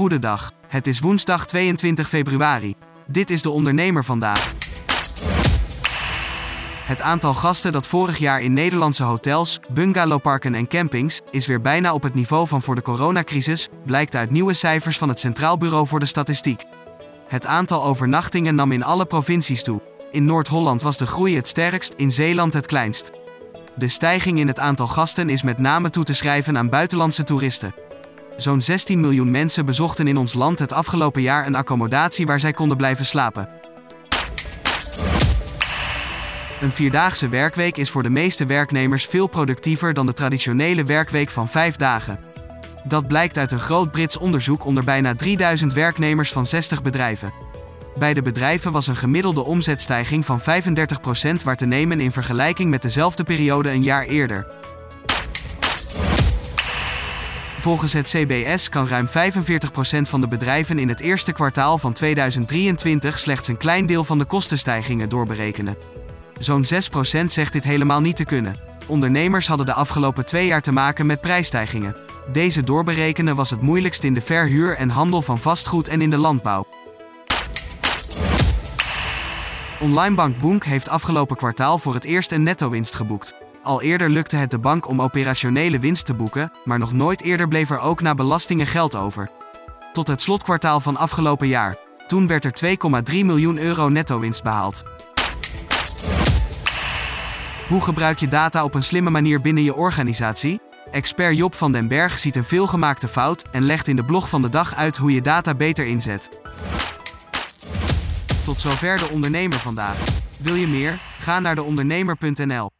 Goedendag. Het is woensdag 22 februari. Dit is de ondernemer vandaag. Het aantal gasten dat vorig jaar in Nederlandse hotels, bungalowparken en campings is weer bijna op het niveau van voor de coronacrisis, blijkt uit nieuwe cijfers van het Centraal Bureau voor de Statistiek. Het aantal overnachtingen nam in alle provincies toe. In Noord-Holland was de groei het sterkst, in Zeeland het kleinst. De stijging in het aantal gasten is met name toe te schrijven aan buitenlandse toeristen. Zo'n 16 miljoen mensen bezochten in ons land het afgelopen jaar een accommodatie waar zij konden blijven slapen. Een vierdaagse werkweek is voor de meeste werknemers veel productiever dan de traditionele werkweek van vijf dagen. Dat blijkt uit een groot Brits onderzoek onder bijna 3000 werknemers van 60 bedrijven. Bij de bedrijven was een gemiddelde omzetstijging van 35% waar te nemen in vergelijking met dezelfde periode een jaar eerder. Volgens het CBS kan ruim 45% van de bedrijven in het eerste kwartaal van 2023 slechts een klein deel van de kostenstijgingen doorberekenen. Zo'n 6% zegt dit helemaal niet te kunnen. Ondernemers hadden de afgelopen twee jaar te maken met prijsstijgingen. Deze doorberekenen was het moeilijkst in de verhuur en handel van vastgoed en in de landbouw. Onlinebank Boonk heeft afgelopen kwartaal voor het eerst een netto-winst geboekt. Al eerder lukte het de bank om operationele winst te boeken, maar nog nooit eerder bleef er ook na belastingen geld over. Tot het slotkwartaal van afgelopen jaar. Toen werd er 2,3 miljoen euro netto-winst behaald. Hoe gebruik je data op een slimme manier binnen je organisatie? Expert Job van den Berg ziet een veelgemaakte fout en legt in de blog van de dag uit hoe je data beter inzet. Tot zover de ondernemer vandaag. Wil je meer? Ga naar deondernemer.nl.